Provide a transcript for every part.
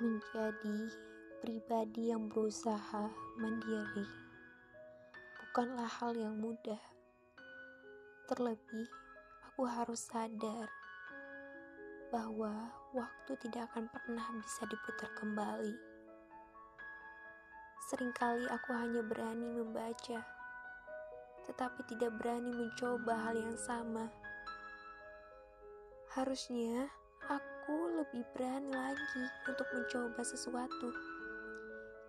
Menjadi pribadi yang berusaha mandiri bukanlah hal yang mudah. Terlebih, aku harus sadar bahwa waktu tidak akan pernah bisa diputar kembali. Seringkali aku hanya berani membaca, tetapi tidak berani mencoba hal yang sama. Harusnya aku lebih berani lagi untuk mencoba sesuatu.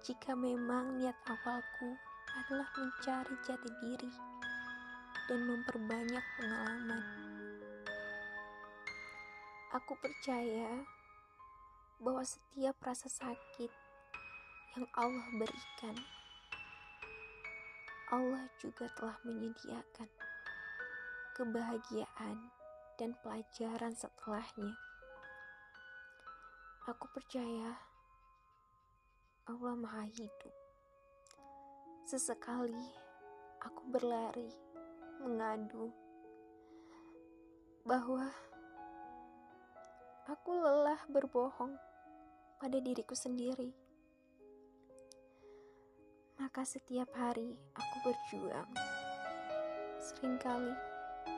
Jika memang niat awalku adalah mencari jati diri dan memperbanyak pengalaman, aku percaya bahwa setiap rasa sakit yang Allah berikan, Allah juga telah menyediakan kebahagiaan dan pelajaran setelahnya. Aku percaya Allah Maha Hidup. Sesekali aku berlari, mengadu bahwa aku lelah berbohong pada diriku sendiri. Maka setiap hari aku berjuang. Seringkali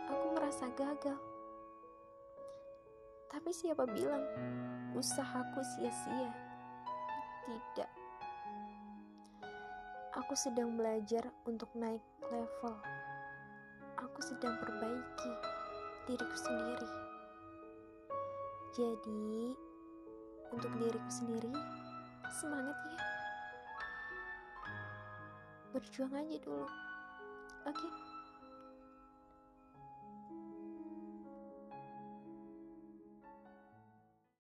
aku merasa gagal. Tapi siapa bilang usahaku sia-sia. Tidak. Aku sedang belajar untuk naik level. Aku sedang perbaiki diriku sendiri. Jadi, untuk diriku sendiri, semangat ya. Berjuang aja dulu. Oke. Okay?